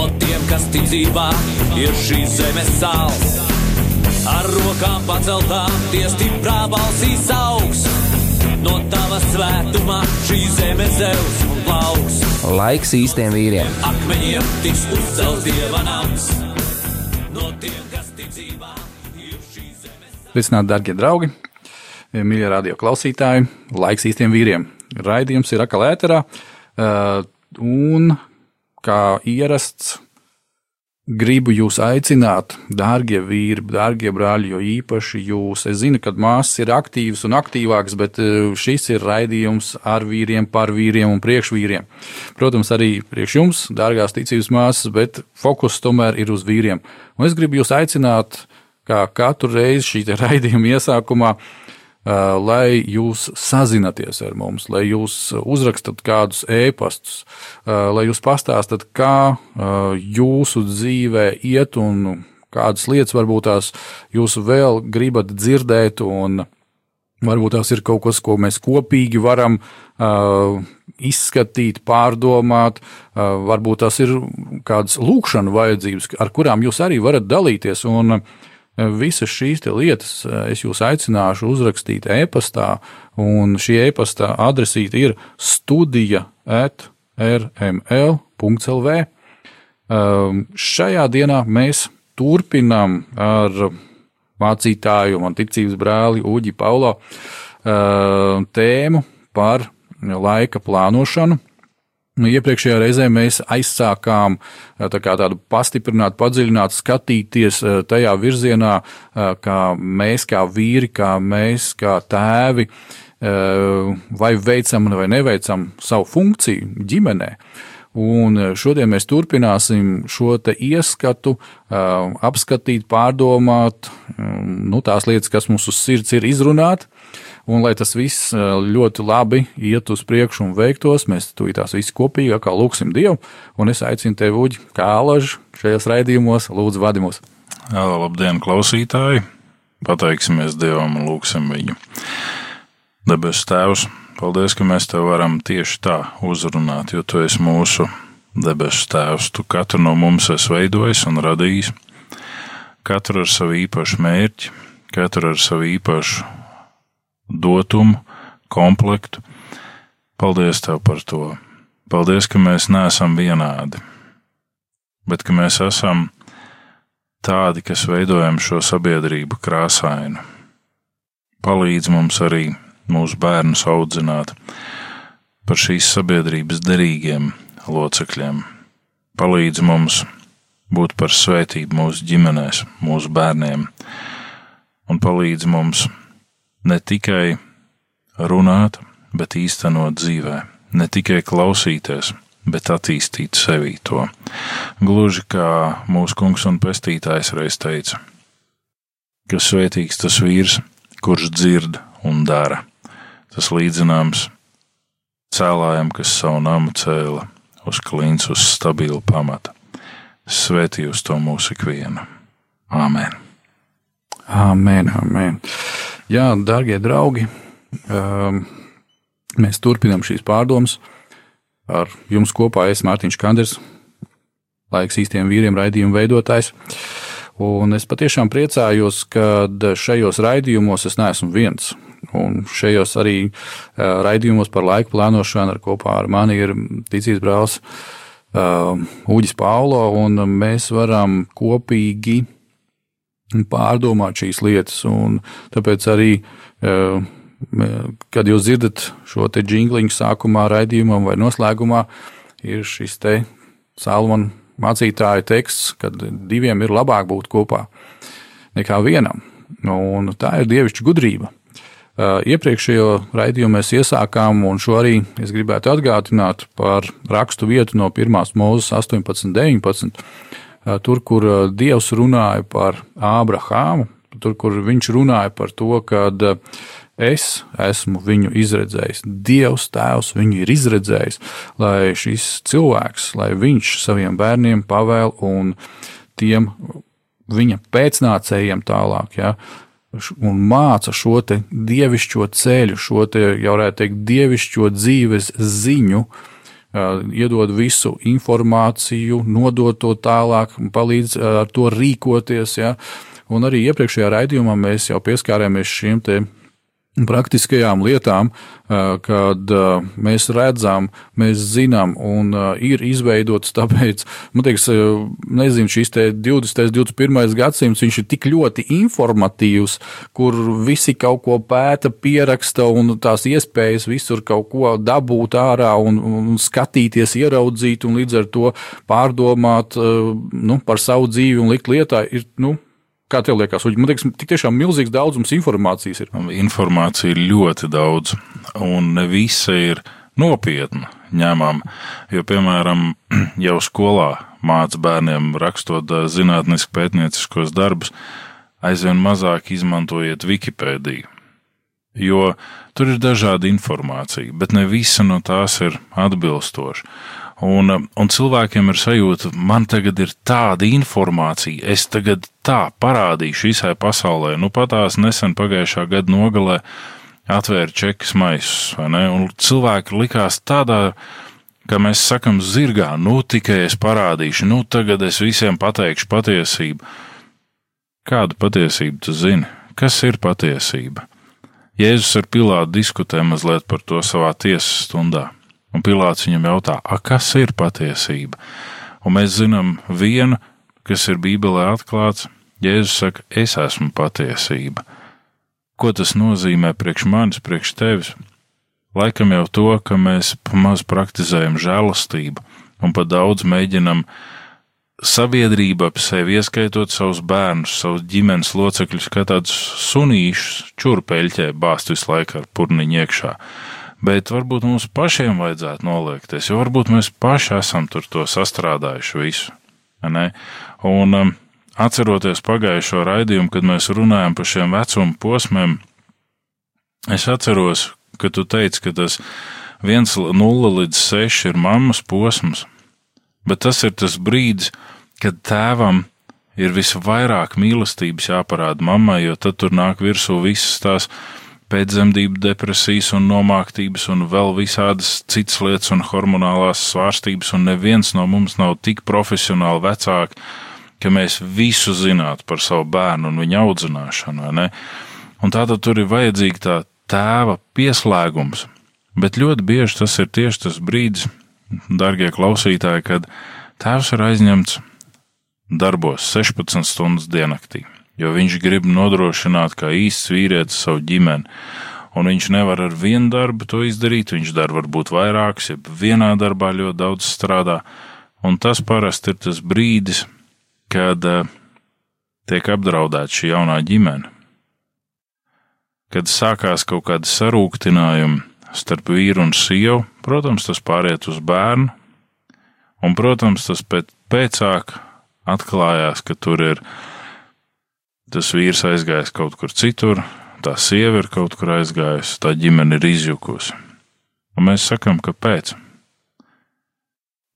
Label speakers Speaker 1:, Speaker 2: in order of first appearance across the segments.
Speaker 1: No tiem, kas ticībā ir šīs zemes sāls. Ar rokām paceltām, tie stiprā balsīs augs. No tava svētumā šī zeme zeus un plauks.
Speaker 2: Laiks īstiem vīriem!
Speaker 1: Akmeņiem tiks uzcelts dieva nams. No tiem, kas ticībā ir šīs zemes sāls.
Speaker 3: Sveicināti, darbie draugi, mīļie radio klausītāji, laiks īstiem vīriem. Raidījums ir atkal ēterā, uh, un kā ierasts, gribu jūs aicināt, dārgie vīri, dārgie brāļi, jo īpaši jūs. Es zinu, ka māsas ir aktīvas un aktīvākas, bet uh, šis ir raidījums ar vīriem, par vīriem un priekšvīriem. Protams, arī priekš jums, dārgās ticības māsas, bet fokus tomēr ir uz vīriem. Un es gribu jūs aicināt, kā katru reizi šī raidījuma iesākumā, uh, lai jūs sazināties ar mums, lai jūs uzrakstat kādus ēpastus, uh, lai jūs pastāstat, kā uh, jūsu dzīvē iet un kādas lietas varbūt tās jūs vēl gribat dzirdēt. Un, Varbūt tās ir kaut kas, ko mēs kopīgi varam uh, izskatīt, pārdomāt. Uh, varbūt tās ir kādas lūkšana vajadzības, ar kurām jūs arī varat dalīties. Un, uh, Visas šīs lietas es jūs aicināšu uzrakstīt e-pastā, un šī e-pasta adresīte ir studija at rml.lv. Šajā dienā mēs turpinām ar mācītāju, man ticības brāli Uģi Paulo tēmu par laika plānošanu. Nu, iepriekšējā reizē mēs aizsākām tā tādu pastiprinātu, padziļinātu, skatīties tajā virzienā, kā mēs, kā vīri, kā mēs, kā tēvi, vai veicam vai neveicam savu funkciju ģimenē. Un šodien mēs turpināsim šo ieskatu, apskatīt, pārdomāt, nu, tās lietas, kas mums uz sirds ir izrunāt, Un, lai tas viss ļoti labi iet uz priekšu un veiktos, mēs to tās visi kopīgi kā lūgsim Dievu. Un es aicinu tevi, Uģi, kā alaži šajos raidījumos, lūdzu, vadi mūs.
Speaker 4: Labdien, klausītāji! Pateiksimies Dievam un lūgsim viņu. Debes Tēvs, paldies, ka mēs tev varam tieši tā uzrunāt, jo tu esi mūsu debesu Tēvs. Tu katru no mums esi veidojis un radījis, katru ar savu īpašu mērķi, katru ar savu īpašu dotumu, komplektu. Paldies Tev par to! Paldies, ka mēs neesam vienādi, bet ka mēs esam tādi, kas veidojam šo sabiedrību krāsainu. Palīdz mums arī mūsu bērnus audzināt par šīs sabiedrības derīgiem locekļiem. Palīdz mums būt par svētību mūsu ģimenēs, mūsu bērniem, un palīdz mums ne tikai runāt, bet īstenot dzīvē, ne tikai klausīties, bet attīstīt sevī to. Gluži kā mūsu kungs un pestītājs reiz teica, ka svētīgs tas vīrs, kurš dzird un dara. Tas līdzināms cēlājam, kas savu namu cēla uz klints, uz stabilu pamata. Svētī uz to mūsu ikvienu. Āmen!
Speaker 3: Amen, amen. Jā, darbie draugi, um, mēs turpinām šīs pārdomas. Ar jums kopā es Mārtiņš Kanders, laiks īstiem vīriem, raidījumu veidotājs. Un es patiešām priecājos, ka šajos raidījumos es neesmu viens. Un šajos arī uh, raidījumos par laika plānošanu ar kopā ar mani ir ticības brālis uh, Uģis Paulo, un mēs varam kopīgi pārdomāt šīs lietas. Tāpēc arī, e, kad jūs dzirdat šo te jingliņu sākumā, raidījumam vai noslēgumā, ir šis te Salmona mācītāja teksts, ka diviem ir labāk būt kopā nekā vienam. Un tā ir dievišķa gudrība. E, iepriekšējo raidījumu mēs iesākām, un šo arī es gribētu atgādināt par rakstu vietu no 1. mūzes 18, 19, tur, kur Dievs runāja par Ābrahāmu, tur, kur viņš runāja par to, ka es esmu viņu izredzējis, Dievs Tēvs viņu ir izredzējis, lai šis cilvēks, lai viņš saviem bērniem pavēl un tiem viņa pēcnācējiem tālāk. Ja, un māca šo dievišķo ceļu, šo te, jau varētu teikt, dievišķo dzīves ziņu, iedod visu informāciju, nodod to tālāk, palīdz ar to rīkoties. Ja? Un arī iepriekšējā raidījumā mēs jau pieskārāmies šiem te praktiskajām lietām, kad mēs redzam, mēs zinām, un ir izveidots tāpēc, man liekas, nezinu, šīs 20. 21. gadsimts, viņš ir tik ļoti informatīvs, kur visi kaut ko pēta, pieraksta un tās iespējas visur kaut ko dabūt ārā un, un skatīties, ieraudzīt un līdz ar to pārdomāt nu, par savu dzīvi un likt lietā, ir, nu, Kā tev liekas, Uģi? Man liekas, tik tiešām milzīgs daudzums informācijas ir.
Speaker 4: Informācija ir ļoti daudz, un ne visa ir nopietna ņemama. Jo, piemēram, jau skolā māca bērniem rakstot zinātnisku pētnieciskos darbus, aizvien mazāk izmantojiet Wikipēdiju. Jo tur ir dažāda informācija, bet ne visa no tās ir atbilstoša. Un, un cilvēkiem ir sajūta, man tagad ir tāda informācija, es tagad tā parādīšu visai pasaulē. Nu, patās nesen pagājušā gada nogalē atvēra čekas maisus, un cilvēki likās tādā, ka mēs sakam zirgā, nu tikai es parādīšu, nu tagad es visiem pateikšu patiesību. Kādu patiesību tu zini? Kas ir patiesība? Jēzus ar Pilātu diskutē mazliet par to savā tiesas stundā. Un Pilārs viņam jautā, kas ir patiesība? Un mēs zinām vienu, kas ir Bībelē atklāts. Jēzus saka, es esmu patiesība. Ko tas nozīmē priekš manis, priekš tevis? Laikam jau to, ka mēs maz praktizējam žēlastību un pat daudz mēģinam sabiedrību ap sevi, ieskaitot savus bērnus, savus ģimenes locekļus, kā tādus sunīšus, čurpeļķē bāzt visu laiku ar purniņu iekšā bet varbūt mums pašiem vajadzētu noliekties, jo varbūt mēs paši esam tur to sastrādājuši visu. Ne? Un um, atceroties pagājušo raidījumu, kad mēs runājam par šiem vecuma posmiem, es atceros, ka tu teici, ka tas 1,0 līdz 6 ir mammas posms, bet tas ir tas brīdis, kad tēvam ir visvairāk mīlestības jāparāda mammai, jo tad tur nāk virsū visas tās pēcdzemdību depresijas un nomāktības un vēl visādas citas lietas un hormonālās svārstības, un neviens no mums nav tik profesionāli vecāki, ka mēs visu zinātu par savu bērnu un viņa audzināšanu? Un tātad tur ir vajadzīga tā tēva pieslēgums, bet ļoti bieži tas ir tieši tas brīdis, darbie klausītāji, kad tēvs ir aizņemts darbos 16 stundas diennaktī jo viņš grib nodrošināt kā īsts vīrietis savu ģimeni. Un viņš nevar ar vienu darbu to izdarīt, viņš dara varbūt vairākus, ja vienā darbā ļoti daudz strādā. Un tas parasti ir tas brīdis, kad uh, tiek apdraudēta šī jaunā ģimene. Kad sākās kaut kāda sarūktinājuma starp vīru un sievu, protams, tas pāriet uz bērnu, un, protams, tas pēc, pēcāk atklājās, ka tur ir ielikās tas vīrs aizgājis kaut kur citur, tā sieva ir kaut kur aizgājusi, tā ģimene ir izjukusi. Un mēs sakām, kāpēc?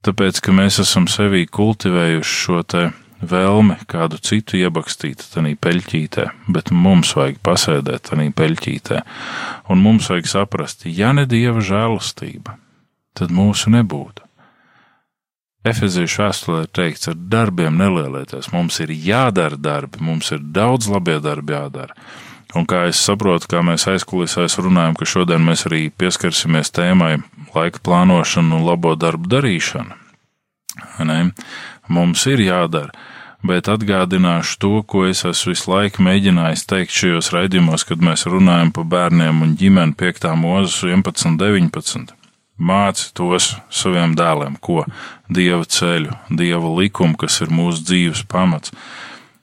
Speaker 4: Tāpēc, ka mēs esam sevī kultivējuši šo te vēlmi kādu citu iebakstīt tajā peļķītē, bet mums vajag pasēdēt tajā peļķītē, un mums vajag saprast, ja ne dieva žēlastība, tad mūsu nebūtu. Efeziešu vēstulē ir teikts, ar darbiem nelielieties. Mums ir jādara darbi, mums ir daudz labie darbi jādara. Un kā es saprotu, kā mēs aizkulisēs runājam, ka šodien mēs arī pieskarsimies tēmai laika plānošana un labo darbu darīšana. Ne? Mums ir jādara, bet atgādināšu to, ko es esmu visu laiku mēģinājis teikt šajos raidījumos, kad mēs runājam par bērniem un ģimeni 5. mūzes 11, 19 māci tos saviem dēliem, ko dieva ceļu, dieva likumu, kas ir mūsu dzīves pamats.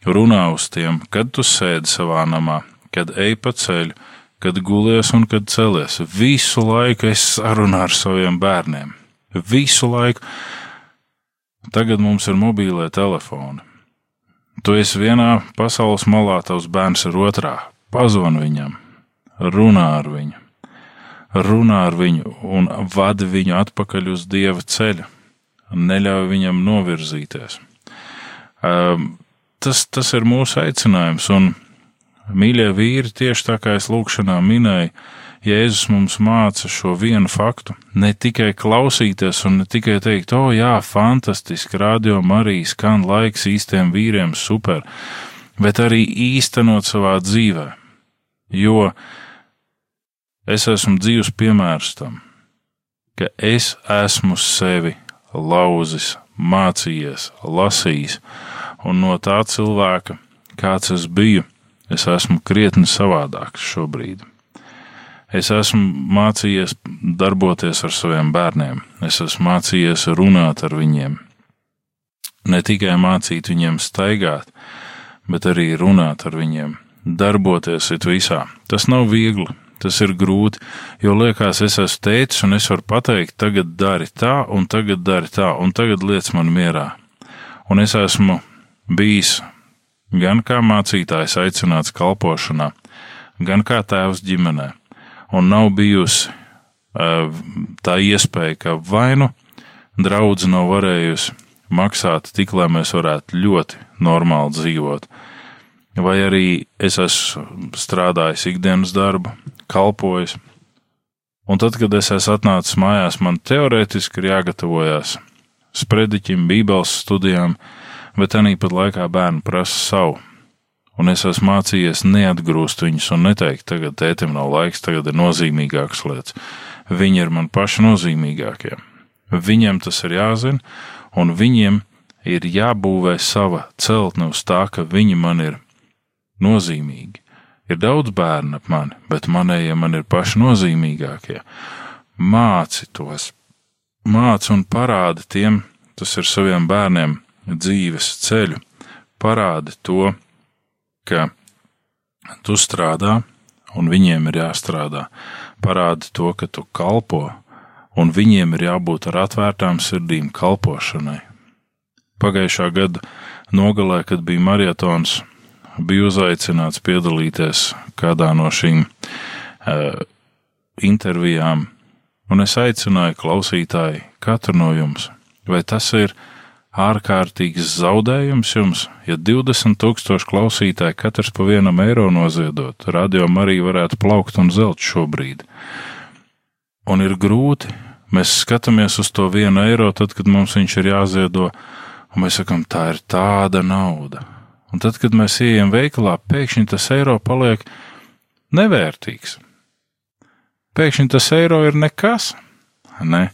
Speaker 4: Runā uz tiem, kad tu sēdi savā namā, kad ej pa ceļu, kad gulies un kad celies. Visu laiku es sarunāju ar saviem bērniem. Visu laiku. Tagad mums ir mobīlie telefoni. Tu esi vienā pasaules malā, tavs bērns ir otrā. Pazvan viņam, runā ar viņu, runā ar viņu un vadi viņu atpakaļ uz dieva ceļa. Neļauj viņam novirzīties. Um, tas, tas ir mūsu aicinājums, un mīļie vīri, tieši tā kā es lūkšanā minēju, Jēzus mums māca šo vienu faktu, ne tikai klausīties un ne tikai teikt, o, jā, fantastiski, radio Marija skan laiks īstiem vīriem, super, bet arī īstenot savā dzīvē. Jo es esmu dzīves piemērs tam, ka es esmu sevi lauzis, mācījies, lasījis, un no tā cilvēka, kāds es biju, es esmu krietni savādāks šobrīd. Es esmu mācījies darboties ar saviem bērniem, es esmu mācījies runāt ar viņiem. Ne tikai mācīt viņiem staigāt, bet arī runāt ar viņiem, darboties it visā. Tas nav viegli, tas ir grūti, jo liekas, es esmu teicis un es varu pateikt, tagad dari tā, un tagad dari tā, un tagad liec man mierā. Un es esmu bijis gan kā mācītājs aicināts kalpošanā, gan kā tēvs ģimenei un nav bijusi tā iespēja, ka vainu draudz nav varējusi maksāt tik, lai mēs varētu ļoti normāli dzīvot. Vai arī es esmu strādājis ikdienas darbu, kalpojis, un tad, kad es esmu atnācis mājās, man teorētiski ir jāgatavojas sprediķim, bībeles studijām, bet arī pat laikā bērni prasa savu un es esmu mācījies neatgrūst viņus un neteikt, tagad tētim nav laiks, tagad ir nozīmīgākas lietas. Viņi ir man paši nozīmīgākie. Viņiem tas ir jāzina, un viņiem ir jābūvē sava celtne uz tā, ka viņi man ir nozīmīgi. Ir daudz bērnu ap mani, bet manējie man ir paši nozīmīgākie. Māci tos, māci un parādi tiem, tas ir saviem bērniem dzīves ceļu, parādi to, ka tu strādā, un viņiem ir jāstrādā. Parādi to, ka tu kalpo, un viņiem ir jābūt ar atvērtām sirdīm kalpošanai. Pagājušā gada nogalē, kad bija marietons, bija uzaicināts piedalīties kādā no šīm uh, intervijām, un es aicināju klausītāju katru no jums, vai tas ir ārkārtīgs zaudējums jums, ja 20 tūkstoši klausītāji katrs pa vienam eiro noziedot, radio arī varētu plaukt un zelt šobrīd. Un ir grūti, mēs skatāmies uz to vienu eiro, tad, kad mums viņš ir jāziedo, un mēs sakam, tā ir tāda nauda. Un tad, kad mēs ejam veikalā, pēkšņi tas eiro paliek nevērtīgs. Pēkšņi tas eiro ir nekas. Ne?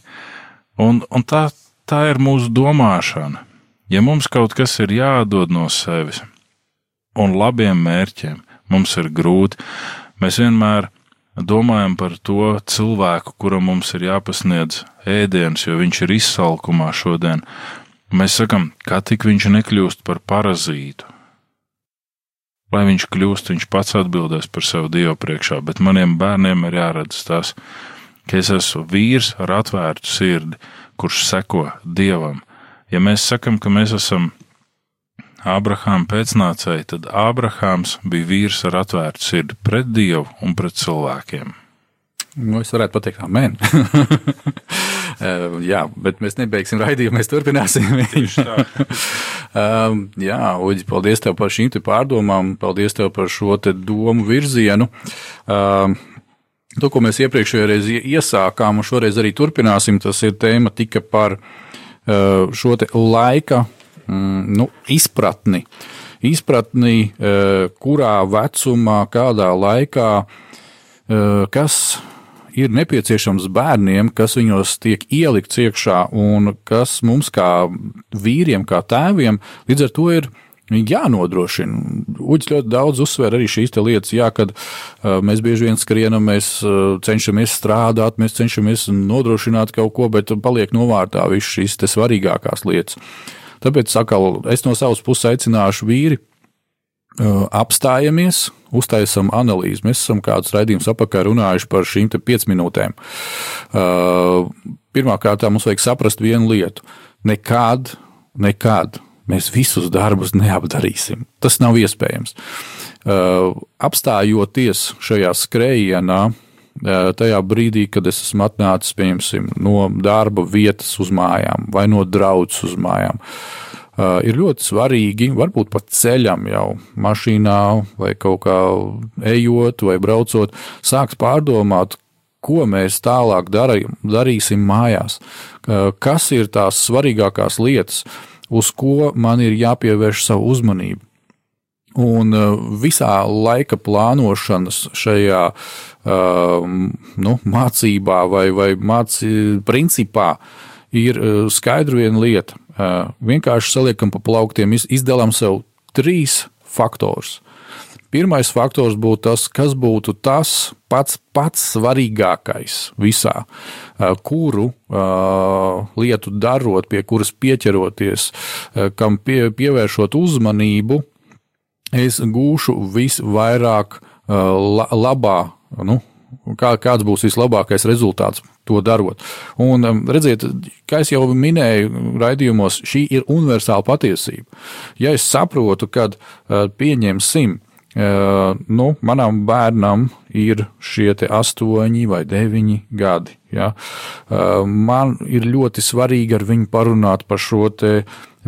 Speaker 4: Un, un tā, tā ir mūsu domāšana. Ja mums kaut kas ir jādod no sevis un labiem mērķiem, mums ir grūti, mēs vienmēr domājam par to cilvēku, kuram mums ir jāpasniedz ēdiens, jo viņš ir izsalkumā šodien. Mēs sakam, kā tik viņš nekļūst par parazītu. Lai viņš kļūst, viņš pats atbildēs par savu dievu priekšā, bet maniem bērniem ir jāredz tas, ka es esmu vīrs ar atvērtu sirdi, kurš seko dievam. Ja mēs sakam, ka mēs esam Ābrahāma pēcnācēji, tad Ābrahāms bija vīrs ar atvērtu sirdi pret dievu un pret cilvēkiem.
Speaker 3: Nu, es varētu pateikt, amen. jā, bet mēs nebeigsim raidījumu, mēs turpināsim. um, jā, Uģi, paldies tev par šīm pārdomām, paldies tev par šo domu virzienu. Um, To, ko mēs iepriekšējā reizē iesākām, un šoreiz arī turpināsim, tas ir tēma tika par uh, šo laika mm, nu, izpratni. Izpratni, kurā vecumā, kādā laikā, kas ir nepieciešams bērniem, kas viņos tiek ielikts iekšā, un kas mums, kā vīriem, kā tēviem, līdz ar to ir jānodrošina. Uģis ļoti daudz uzsver arī šīs lietas, jā, kad mēs bieži vien skrienam, mēs cenšamies strādāt, mēs cenšamies nodrošināt kaut ko, bet paliek novārtā visas šīs svarīgākās lietas. Tāpēc sakal, es no savas puses aicināšu vīri. Apstājamies, uztaisām analīzi. Mēs esam kādus raidījumus apakā runājuši par šīm piecām minūtēm. Pirmkārt, mums vajag saprast vienu lietu. Nekad nekad mēs visus darbus neapdarīsim. Tas nav iespējams. Apstājoties šajā skrējienā, tajā brīdī, kad es esmu atnācis no darba vietas uz mājām vai no draudzes uz mājām, ir ļoti svarīgi, varbūt pat ceļam jau mašīnā vai kaut kā ejot vai braucot, sākt pārdomāt, ko mēs tālāk darī, darīsim mājās, kas ir tās svarīgākās lietas, uz ko man ir jāpievērš savu uzmanību. Un uh, visā laika plānošanas šajā uh, nu, mācībā vai, vai mācī, principā ir skaidra viena lieta. Vienkārši saliekam pa plauktiem, izdalām sev trīs faktorus. Pirmais faktors būtu tas, kas būtu tas pats, pats svarīgākais visā, kuru lietu darot, pie kuras pieķeroties, kam pie, pievēršot uzmanību, es gūšu visvairāk labā, nu, kā, kāds būs vislabākais rezultāts to darot. Un redziet, kā jau minēju raidījumos, šī ir universāla patiesība. Ja es saprotu, kad pieņemsim, nu, manam bērnam ir šie astoņi vai deviņi gadi. Ja? Man ir ļoti svarīgi ar viņu parunāt par šo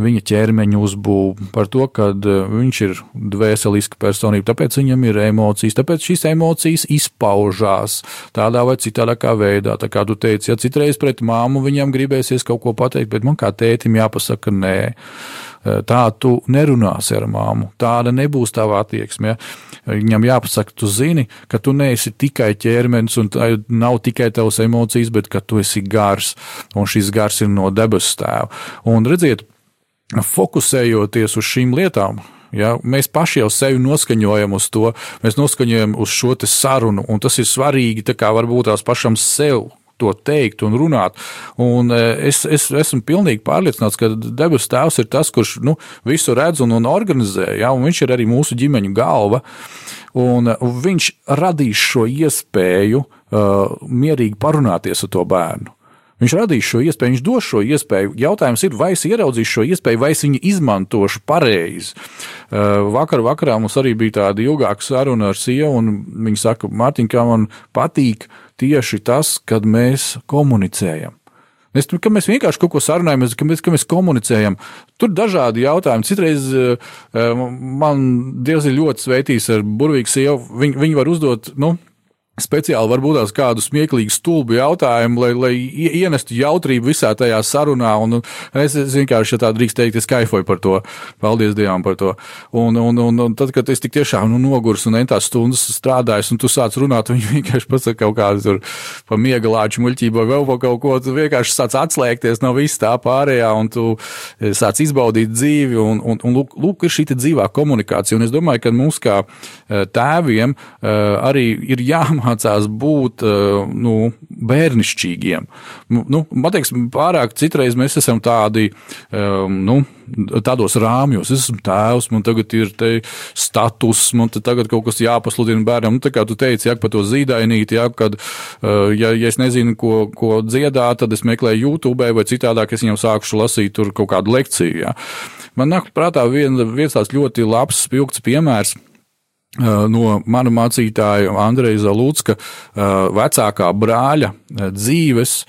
Speaker 3: viņa ķermeņa uzbūvi, par to, ka viņš ir dvēseliska personība, tāpēc viņam ir emocijas, tāpēc šīs emocijas izpaužās tādā vai citādā veidā. Tā kā tu teici, ja citreiz pret māmu viņam gribēsies kaut ko pateikt, bet man kā tētim jāpasaka nē. Eh, tā tu nerunāsi ar māmu, tāda nebūs tava attieksme. Ja? Viņam jāpasaka, tu zini, ka tu neesi tikai ķermenis un nav tikai tavas emocijas, bet ka tu esi gars, un šis gars ir no debesu tēva. Un redziet, fokusējoties uz šīm lietām, Ja, mēs paši jau sevi noskaņojam uz to, mēs noskaņojam uz šo sarunu, un tas ir svarīgi. Varbūt tās pašam sev to teikt un runāt. Un e, es, es esmu pilnīgi pārliecināts, ka debesu tēvs ir tas, kurš nu, visu redz un, un organizē, ja, un viņš ir arī mūsu ģimeņu galva. Un viņš radīs šo iespēju uh, mierīgi parunāties ar to bērnu. Viņš radīs šo iespēju, viņš dos šo iespēju. Jautājums ir, vai es ieraudzīšu šo iespēju, vai es viņu izmantošu pareizi. Uh, vakar vakarā mums arī bija tāda ilgāka saruna ar sievu, un viņa saka, Mārtiņ, kā man patīk tieši tas, kad mēs komunicējam. Mēs, ka mēs vienkārši kaut ko sarunājamies, ka mēs, ka mēs komunicējam. Tur ir dažādi jautājumi. Citreiz uh, man Dievs ir ļoti sveitījis ar burvīgu sievu. Viņi, viņi var uzdot, nu, speciāli varbūt tās kādu smieklīgu stulbu jautājumu, lai, lai ienestu jautrību visā tajā sarunā. Un es, es vienkārši, ja tā drīkst teikt, es kaifoju par to. Paldies Dievam par to. Un, un, un, un tad, kad es tik tiešām nu, nogurs un entās stundas strādājis, un tu sāc runāt, viņi vienkārši pasaka kaut kādu tur pa miegalāču muļķību vai vēl pa kaut ko, tu vienkārši sāc atslēgties no viss tā pārējā, un tu e, sāc izbaudīt dzīvi, un, un, un lūk, lūk, ir šī dzīvā komunikācija. Un es domāju, ka mums kā e, tēviem e, arī ir jāmācās jāmācās būt eh, nu, bērnišķīgiem. Nu, man liekas, pārāk citreiz mēs esam tādi. Um, nu, Tādos rāmjos, es esmu tēvs, man tagad ir status, man tagad kaut kas jāpasludina bērnam. Nu, tā kā tu teici, jā, par to zīdainīti, jā, kad, uh, ja, ja es nezinu, ko, ko dziedāt, tad es meklēju YouTube vai citādāk, es viņam sākušu lasīt tur kaut kādu lekciju. Jā. Man nāk prātā vien, viens tāds ļoti labs, spilgts piemērs Eh, no mana mācītāja Andreja Zalūcka eh, vecākā brāļa eh, dzīves,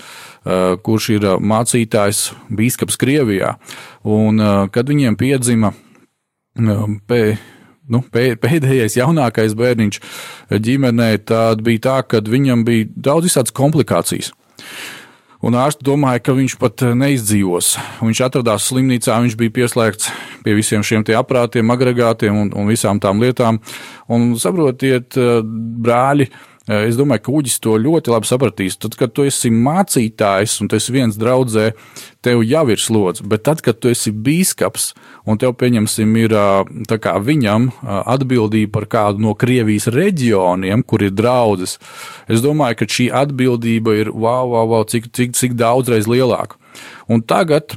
Speaker 3: kurš ir mācītājs bīskaps Krievijā. Un, kad viņiem piedzima pē, nu, pēdējais jaunākais bērniņš ģimenē, tad bija tā, ka viņam bija daudz visādas komplikācijas. Un ārsti domāja, ka viņš pat eh, neizdzīvos. Viņš atradās slimnīcā, viņš bija pieslēgts pie visiem šiem aparātiem, agregātiem un, un visām tām lietām. Un saprotiet, eh, brāļi, Eh, es domāju, ka Uģis to ļoti labi sapratīs. Tad, kad tu esi mācītājs un tu esi viens draudzē, tev jau ir slodze. Bet tad, kad tu esi bīskaps un tev, pieņemsim, ir kā, viņam atbildība par kādu no Krievijas reģioniem, kur ir draudzes, es domāju, ka šī atbildība ir wow, wow, wow cik, cik, cik daudzreiz lielāka. Un tagad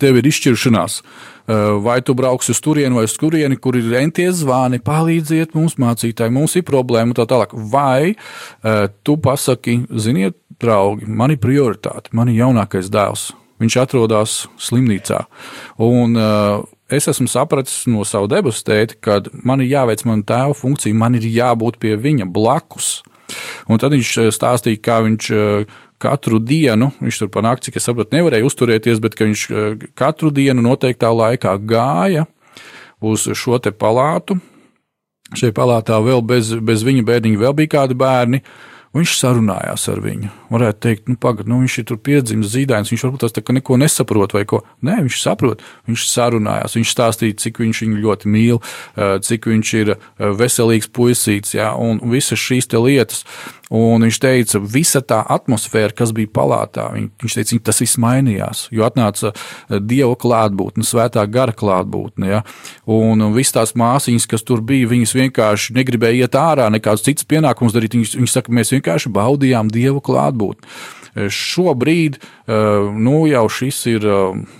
Speaker 3: tev ir izšķiršanās. Eh, vai tu brauksi uz turieni vai uz turieni, kur ir enties zvani, palīdziet mums, mācītāji, mums ir problēma, tā tālāk. Vai uh, tu pasaki, ziniet, draugi, man ir prioritāte, man ir jaunākais dēls. viņš atrodas slimnīcā. Un, uh, es esmu sapratis no savu debesu tēti, ka man ir jāveic mana tēva funkcija, man ir jābūt pie viņa blakus. Un tad viņš stāstīja, kā viņš katru dienu, viņš tur panāk, cik es saprotu, nevarēja uzturēties, bet viņš katru dienu noteiktā laikā gāja uz šo te palātu. Šajā palātā vēl bez, bez viņa bērniņa vēl bija kādi bērni. Viņš sarunājās ar viņu. Varētu teikt, nu, pagaidi, nu, viņš ir tur piedzimis zīdainis, viņš varbūt tas neko nesaprot vai ko. Nē, viņš saprot, viņš sarunājās, viņš stāstīja, cik viņš viņu ļoti mīl, cik viņš ir veselīgs puisīts, jā, un visas šīs lietas. Un viņš teica, visa tā atmosfēra, kas bija palātā, viņš teica, tas viss mainījās, jo atnāca eh, dieva klātbūtne, svētā gara klātbūtne. Ja? Un visas tās māsīņas, kas tur bija, viņas vienkārši negribēja iet ārā, nekādus citus pienākumus darīt. Viņas, viņas saka, mēs vienkārši baudījām dieva klātbūtni. Eh, šobrīd eh, nu, jau šis ir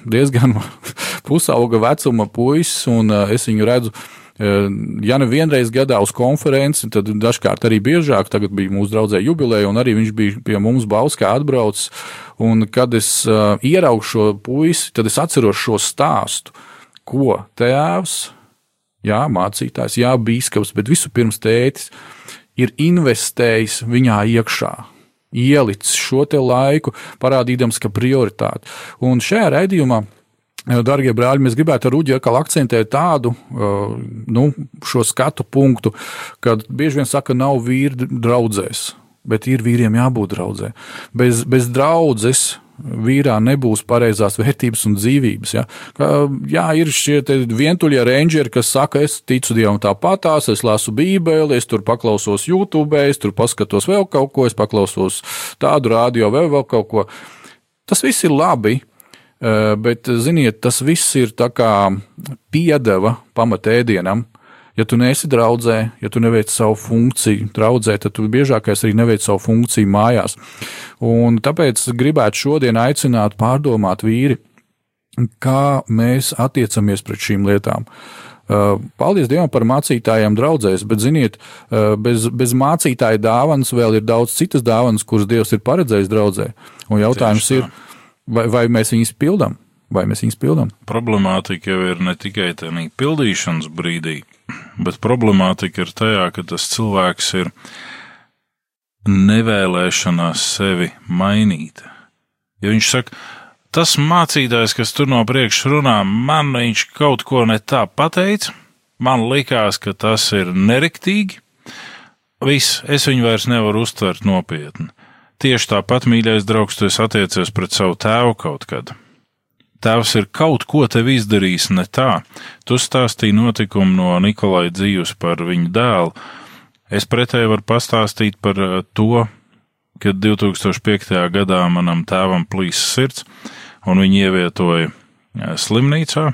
Speaker 3: diezgan pusauga vecuma puisis, un es viņu redzu Ja nu vienreiz gadā uz konferenci, tad dažkārt arī biežāk, tagad bija mūsu draudzē jubileja, un arī viņš bija pie mums Bauskā atbraucis. Un kad es uh, ieraugu šo puisi, tad es atceros šo stāstu, ko tēvs, jā, mācītājs, jā, bīskaps, bet vispirms tētis ir investējis viņā iekšā ielicis šo laiku, parādīdams, ka prioritāte. Un šajā raidījumā Darbie brāļi, mēs gribētu ar Uģi atkal akcentēt tādu nu, skatu punktu, kad bieži vien saka, nav vīri draudzēs, bet ir vīriem jābūt draudzē. Bez, bez draudzes vīrā nebūs pareizās vērtības un dzīvības. Ja? Ka, jā, ir šie vientuļie rangeri, kas saka, es ticu Dievam tāpatās, es lasu Bībeli, es tur paklausos YouTube, es tur paskatos vēl kaut ko, es paklausos tādu rādio vai vēl kaut ko. Tas viss ir labi, Eh, bet, ziniet, tas viss ir tā kā piedeva pamatēdienam. Ja tu neesi draudzē, ja tu neveic savu funkciju draudzē, tad tu biežākais arī neveic savu funkciju mājās. Un tāpēc gribētu šodien aicināt pārdomāt vīri, kā mēs attiecamies pret šīm lietām. Paldies Dievam par mācītājiem draudzēs, bet, ziniet, bez, bez mācītāja dāvanas vēl ir daudz citas dāvanas, kuras Dievs ir paredzējis draudzē. Un jautājums ir, Vai, vai mēs viņus pildām? Vai mēs viņus pildām?
Speaker 4: Problemātika jau ir ne tikai tādā pildīšanas brīdī, bet problemātika ir tajā, ka tas cilvēks ir nevēlēšanās sevi mainīt. Ja viņš saka, tas mācītājs, kas tur no priekšas runā, man viņš kaut ko ne tā pateica, man likās, ka tas ir neriktīgi. Viss, es viņu vairs nevaru uztvert nopietni. Tieši tāpat, mīļais draugs, tu esi attiecies pret savu tēvu kaut kad. Tēvs ir kaut ko tev izdarījis ne tā. Tu stāstīji notikumu no Nikolai dzīves par viņu dēlu. Es pretēji varu pastāstīt par eh, to, kad 2005. gadā manam tēvam plīsa sirds, un viņi ievietoja eh, slimnīcā.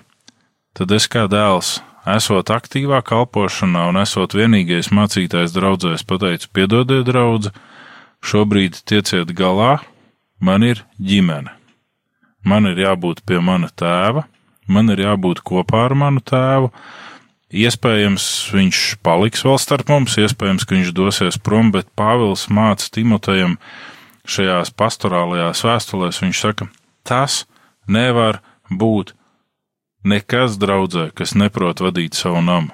Speaker 4: Tad es kā dēls, esot aktīvā kalpošanā un esot vienīgais mācītājs draudzēs, pateicu: Piedodiet, draugs! Šobrīd tieciet galā, man ir ģimene. Man ir jābūt pie mana tēva, man ir jābūt kopā ar manu tēvu. Iespējams, viņš paliks vēl starp mums, iespējams, ka viņš dosies prom, bet Pāvils māca Timotejam šajās pastorālajās vēstulēs. Viņš saka, tas nevar būt nekas draudzē, kas neprot vadīt savu namu,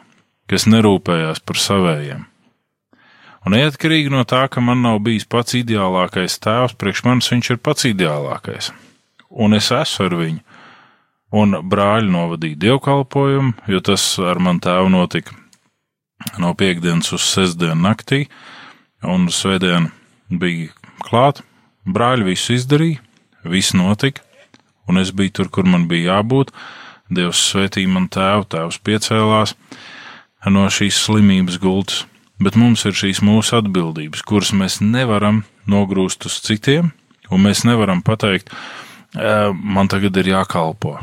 Speaker 4: kas nerūpējās par savējiem. Un neatkarīgi no tā, ka man nav bijis pats ideālākais tēvs, priekš manis viņš ir pats ideālākais. Un es esmu ar viņu. Un brāļi novadīja dievkalpojumu, jo tas ar manu tēvu notika no piekdienas uz sestdienu naktī, un svētdien bija klāt. Brāļi visu izdarīja, viss notika, un es biju tur, kur man bija jābūt. Dievs svētīja man tēvu, tēvs piecēlās no šīs slimības gultas bet mums ir šīs mūsu atbildības, kuras mēs nevaram nogrūst uz citiem, un mēs nevaram pateikt, man tagad ir jākalpo.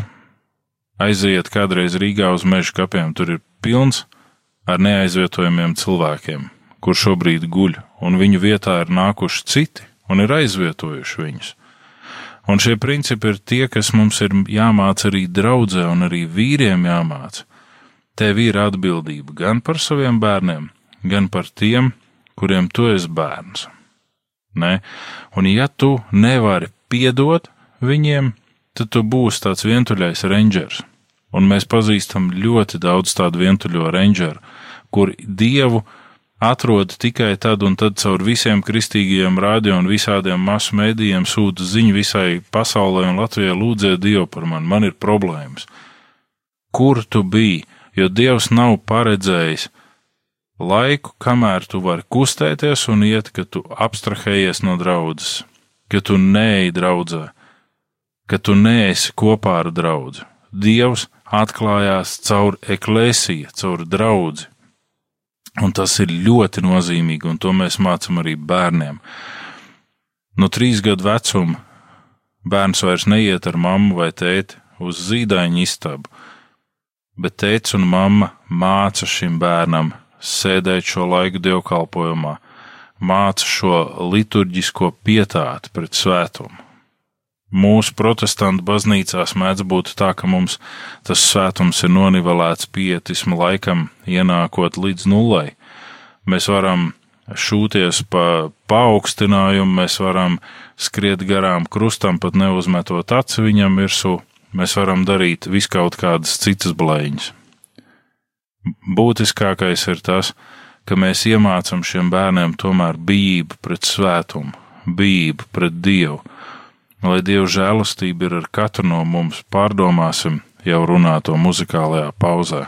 Speaker 4: Aiziet kādreiz Rīgā uz meža kapiem, tur ir pilns ar neaizvietojamiem cilvēkiem, kur šobrīd guļ, un viņu vietā ir nākuši citi un ir aizvietojuši viņus. Un šie principi ir tie, kas mums ir jāmāca arī draudzē, un arī vīriem jāmāca. Tev ir atbildība gan par saviem bērniem, gan par tiem, kuriem tu esi bērns. Ne? Un ja tu nevari piedot viņiem,
Speaker 5: tad tu būsi tāds vientuļais rangers. Un mēs pazīstam ļoti daudz tādu vientuļo rangeru, kur dievu atrod tikai tad un tad caur visiem kristīgajiem radio un visādiem masu mēdījiem sūta ziņu visai pasaulē un Latvijai lūdziet Dievu par mani, man ir problēmas. Kur tu biji? Jo Dievs nav paredzējis laiku, kamēr tu vari kustēties un iet, ka tu abstrahējies no draudzes, ka tu neej draudzē, ka tu neesi kopā ar draugu. Dievs atklājās caur eklēsiju, caur draugu. Un tas ir ļoti nozīmīgi, un to mēs mācām arī bērniem. No trīs gadu vecuma bērns vairs neiet ar mammu vai tēti uz zīdaiņu istabu, bet tēvs un mamma māca šim bērnam sēdēt šo laiku dievkalpojumā, māca šo liturģisko pietāti pret svētumu. Mūsu protestantu baznīcās mēdz būt tā, ka mums tas svētums ir nonivelēts pietisma laikam, ienākot līdz nulai. Mēs varam šūties pa paaugstinājumu, mēs varam skriet garām krustam, pat neuzmetot aci viņam virsū, mēs varam darīt viskaut kādas citas blēņas. Būtiskākais ir tas, ka mēs iemācām šiem bērniem tomēr bijību pret svētumu, bijību pret Dievu. Lai Dieva žēlastība ir ar katru no mums, pārdomāsim jau runāto muzikālajā pauzē.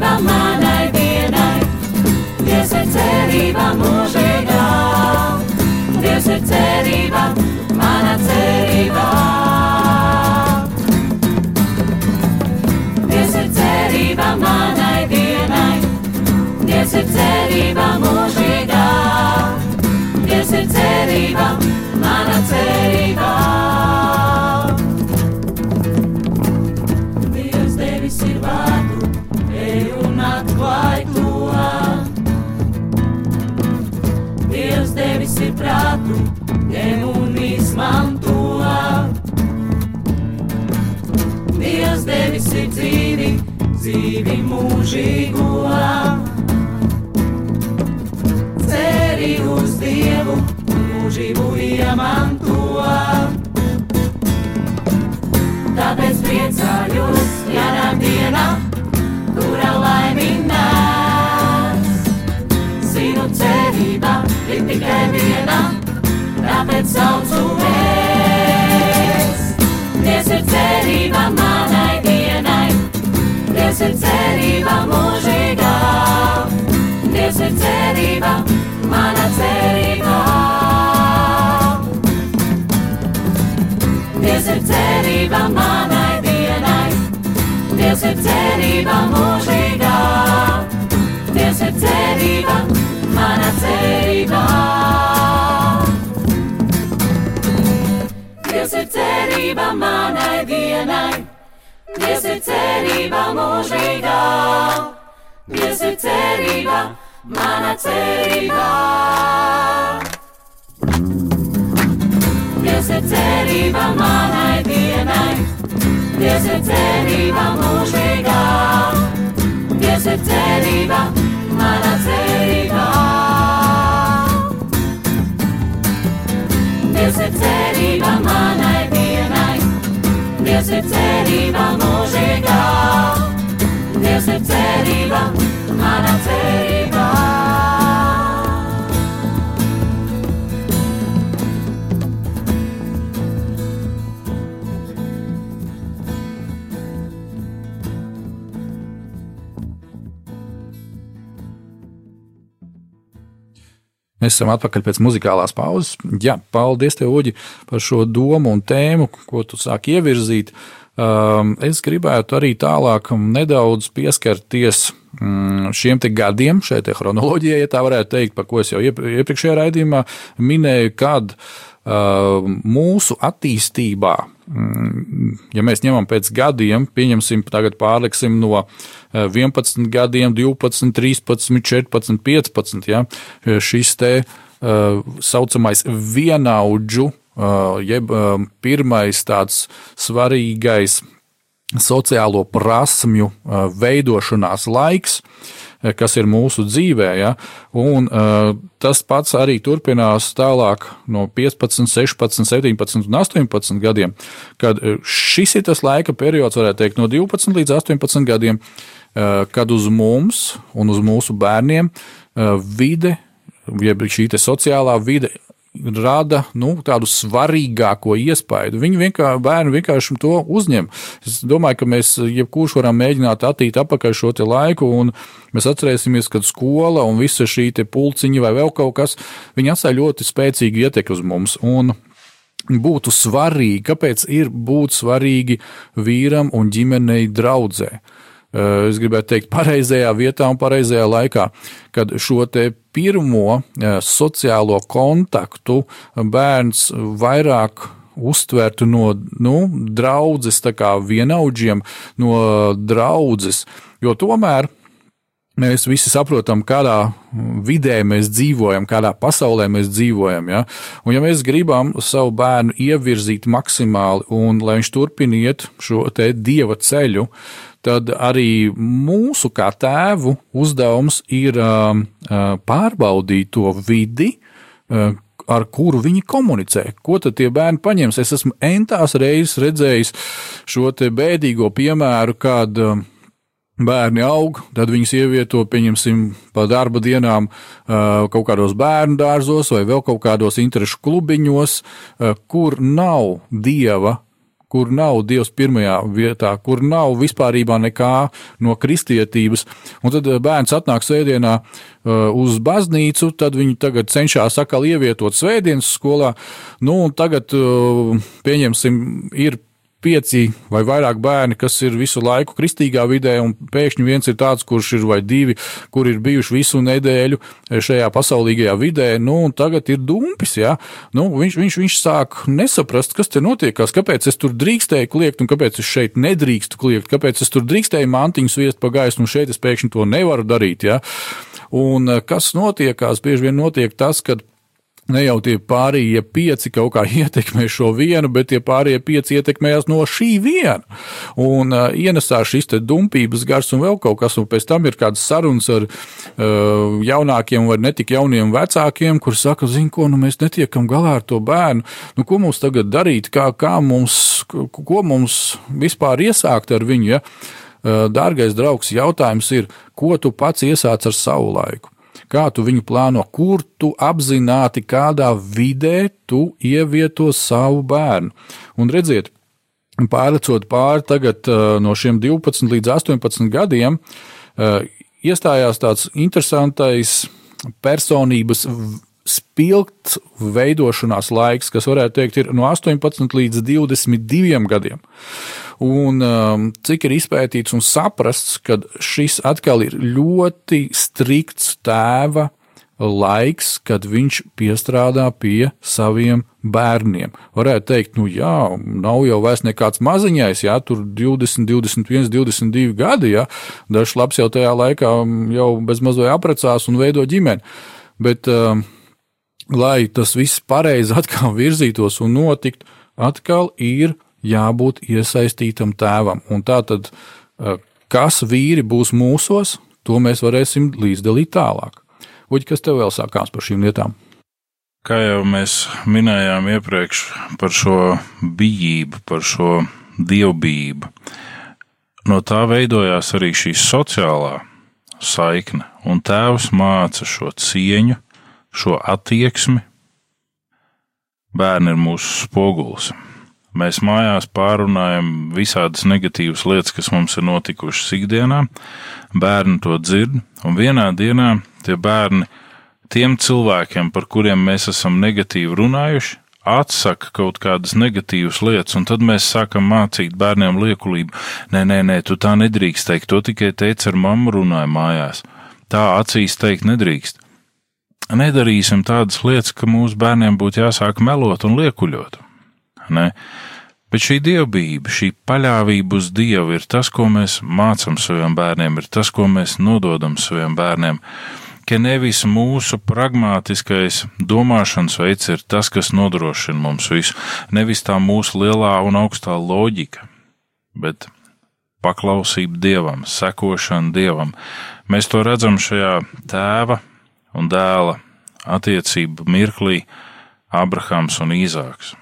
Speaker 5: cerība manai dienai, Dievs ir cerība mūžīgā. Dievs ir cerība, mana cerība. Dievs ir cerība manai dienai, Dievs ir cerība mūžīgā. mūžīgo. Ceri uz Dievu, mūžību iemanto. Tāpēc priecājos, ja nāk diena, kura laiminās. Zinu cerība ir tikai viena, tāpēc saucu es. Ties ir cerība manai Dievs ir cerība mūžīgā. Dievs ir cerība, mana cerība. Dievs ir cerība manai dienai. Dievs ir cerība mūžīgā. Dievs ir cerība, mana cerība. Dievs ir cerība manai dienai. Dievs ir cerība mūžīgā. Dievs ir cerība, mana cerība. Dievs ir cerība manai dienai. Dievs ir cerība mūžīgā. Dievs ir cerība, mana cerība. Dievs ir cerība manai dienai. Dievs ir cerība mūžīgā.
Speaker 3: Mēs esam atpakaļ pēc muzikālās pauzes. Jā, paldies, tev, Uģi, par šo domu un tēmu, ko tu sāki ievirzīt. Uh, es gribētu arī tālāk nedaudz pieskarties mm, šiem te gadiem, šai te chronoloģijai, ja tā varētu teikt, par ko es jau iepriekšējā raidījumā minēju, kad uh, mūsu attīstībā, mm, ja mēs ņemam pēc gadiem, pieņemsim, tagad pārliksim no 11 gadiem, 12, 13, 14, 15. Ja? Šis te uh, saucamais vienaudžu, uh, jeb uh, pirmais tāds svarīgais sociālo prasmju uh, veidošanās laiks, uh, kas ir mūsu dzīvē. Ja? Un, uh, tas pats arī turpinās tālāk no 15, 16, 17 un 18 gadiem, kad šis ir tas laika periods, varētu teikt, no 12 līdz 18 gadiem, Eh, kad uz mums un uz mūsu bērniem eh, vide, jeb šī sociālā vide rada nu, tādu svarīgāko iespaidu. Viņi vienkārši, bērni vienkārši to uzņem. Es domāju, ka mēs jebkurš varam mēģināt attīt apakaļ šo laiku, un mēs atcerēsimies, ka skola un visa šī pulciņa vai vēl kaut kas, viņi atstāja ļoti spēcīgu ietekmi uz mums. Un būtu svarīgi, kāpēc ir būt svarīgi vīram un ģimenei draudzē. Eh, es gribētu teikt, pareizajā vietā un pareizajā laikā, kad šo te pirmo eh, sociālo kontaktu bērns vairāk uztvertu no nu, draudzes, tā kā vienaudžiem, no draudzes, jo tomēr mēs visi saprotam, kādā vidē mēs dzīvojam, kādā pasaulē mēs dzīvojam. Ja? Un, ja mēs gribam savu bērnu ievirzīt maksimāli un lai viņš turpiniet šo te dieva ceļu, tad arī mūsu kā tēvu uzdevums ir uh, pārbaudīt to vidi, uh, ar kuru viņi komunicē. Ko tad tie bērni paņems? Es esmu entās reizes redzējis šo bēdīgo piemēru, kad uh, bērni aug, tad viņus ievieto, pieņemsim, pa darba dienām kaut kādos bērnu dārzos vai vēl kaut kādos interešu klubiņos, kur nav dieva kur nav Dievs pirmajā vietā, kur nav vispārībā nekā no kristietības. Un tad bērns atnāk svētdienā uz baznīcu, tad viņi tagad cenšas atkal ievietot svētdienas skolā. Nu, tagad, pieņemsim, ir pieci vai vairāk bērni, kas ir visu laiku kristīgā vidē, un pēkšņi viens ir tāds, kurš ir vai divi, kur ir bijuši visu nedēļu šajā pasaulīgajā vidē, nu, un tagad ir dumpis, jā. Nu, viņš, viņš, viņš sāk nesaprast, kas te notiekās, kāpēc es tur drīkstēju kliegt, un kāpēc es šeit nedrīkstu kliegt, kāpēc es tur drīkstēju mantiņus viest pa gaisu, un šeit es pēkšņi to nevaru darīt, jā. Un kas notiekās? Bieži vien notiek tas, ka ne jau tie pārējie pieci kaut kā ietekmē šo vienu, bet tie pārējie pieci ietekmējās no šī viena. Un uh, ienesās šis te dumpības gars un vēl kaut kas, un pēc tam ir kādas sarunas ar uh, jaunākiem vai netik jauniem vecākiem, kur saka, zin ko, nu mēs netiekam galā ar to bērnu, nu ko mums tagad darīt, kā, kā mums, ko mums vispār iesākt ar viņu, ja? Uh, dārgais draugs, jautājums ir, ko tu pats iesāc ar savu laiku? Kā tu viņu plāno, kur tu apzināti, kādā vidē tu ievieto savu bērnu. Un redziet, pārlecot pāri tagad no šiem 12 līdz 18 gadiem, iestājās tāds interesantais personības spilgts veidošanās laiks, kas varētu teikt ir no 18 līdz 22 gadiem. Un um, cik ir izpētīts un saprasts, ka šis atkal ir ļoti strikts tēva laiks, kad viņš piestrādā pie saviem bērniem. Varētu teikt, nu jā, nav jau vairs nekāds maziņais, jā, tur 20, 21, 22 gadi, jā, dažs labs jau tajā laikā jau bezmaz vai aprecās un veido ģimeni. Bet, um, lai tas viss pareizi atkal virzītos un notiktu, atkal ir jābūt iesaistītam tēvam. Un tā tad, eh, kas vīri būs mūsos, to mēs varēsim līdzdalīt tālāk. Uģi, kas tev vēl sākās par šīm lietām?
Speaker 4: Kā jau mēs minējām iepriekš par šo bijību, par šo dievbijību, no tā veidojās arī šī sociālā saikne, un tēvs māca šo cieņu, šo attieksmi. Bērni ir mūsu spogulis. Mēs mājās pārunājam visādas negatīvas lietas, kas mums ir notikušas ikdienā. Bērni to dzird, un vienā dienā tie bērni tiem cilvēkiem, par kuriem mēs esam negatīvi runājuši, atsaka kaut kādas negatīvas lietas, un tad mēs sākam mācīt bērniem liekulību. Nē, nē, nē, tu tā nedrīkst teikt, to tikai teica ar mammu runāja mājās. Tā acīs teikt nedrīkst. Nedarīsim tādas lietas, ka mūsu bērniem būtu jāsāk melot un liekuļot. Ne? Bet šī dievbijība, šī paļāvība uz Dievu ir tas, ko mēs mācām saviem bērniem, ir tas, ko mēs nododam saviem bērniem ka nevis mūsu pragmatiskais domāšanas veids ir tas, kas nodrošina mums visu, nevis tā mūsu lielā un augstā loģika, bet paklausība dievam, sekošana dievam. Mēs to redzam šajā tēva un dēla attiecību mirklī Abrahams un Īzāks.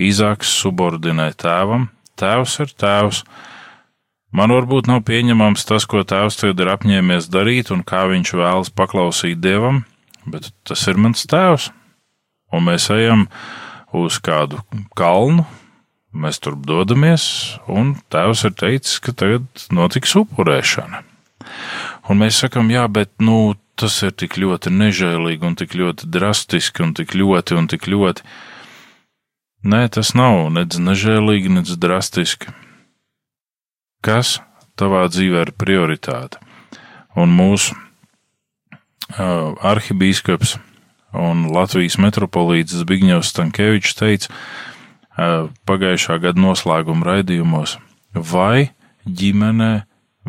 Speaker 4: Īzāks subordinē tēvam, tēvs ir tēvs, Man varbūt nav pieņemams tas, ko tēvs tagad ir apņēmies darīt un kā viņš vēlas paklausīt dievam, bet tas ir mans tēvs. Un mēs ejam uz kādu kalnu, mēs tur dodamies, un tēvs ir teicis, ka tagad notiks upurēšana. Un mēs sakam, jā, bet nu, tas ir tik ļoti nežēlīgi, un tik ļoti drastiski, un tik ļoti, un tik ļoti. Nē, tas nav nedz nežēlīgi, nedz drastiski kas tavā dzīvē ir prioritāte. Un mūsu uh, arhibīskaps un Latvijas metropolīts Zbigņevs Stankēvičs teica uh, pagājušā gada noslēguma raidījumos, vai ģimenē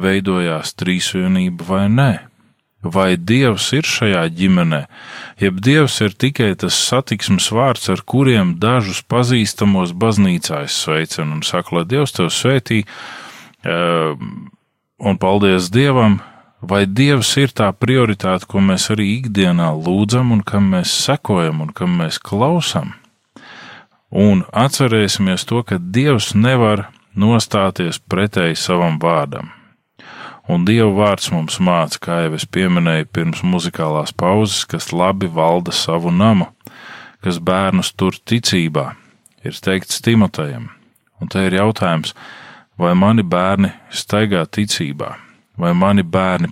Speaker 4: veidojās trīsvienība vai nē. Vai Dievs ir šajā ģimenē, jeb Dievs ir tikai tas satiksmes vārds, ar kuriem dažus pazīstamos baznīcā es sveicinu un saku, lai Dievs tev svētī, uh, Ehm, un paldies Dievam, vai Dievs ir tā prioritāte, ko mēs arī ikdienā lūdzam un kam mēs sekojam un kam mēs klausam. Un atcerēsimies to, ka Dievs nevar nostāties pretēji savam vārdam. Un Dieva vārds mums māca, kā jau es pieminēju pirms muzikālās pauzes, kas labi valda savu namu, kas bērnus tur ticībā, ir teikts Timotejam. Un te ir jautājums, vai mani bērni staigā ticībā, vai mani bērni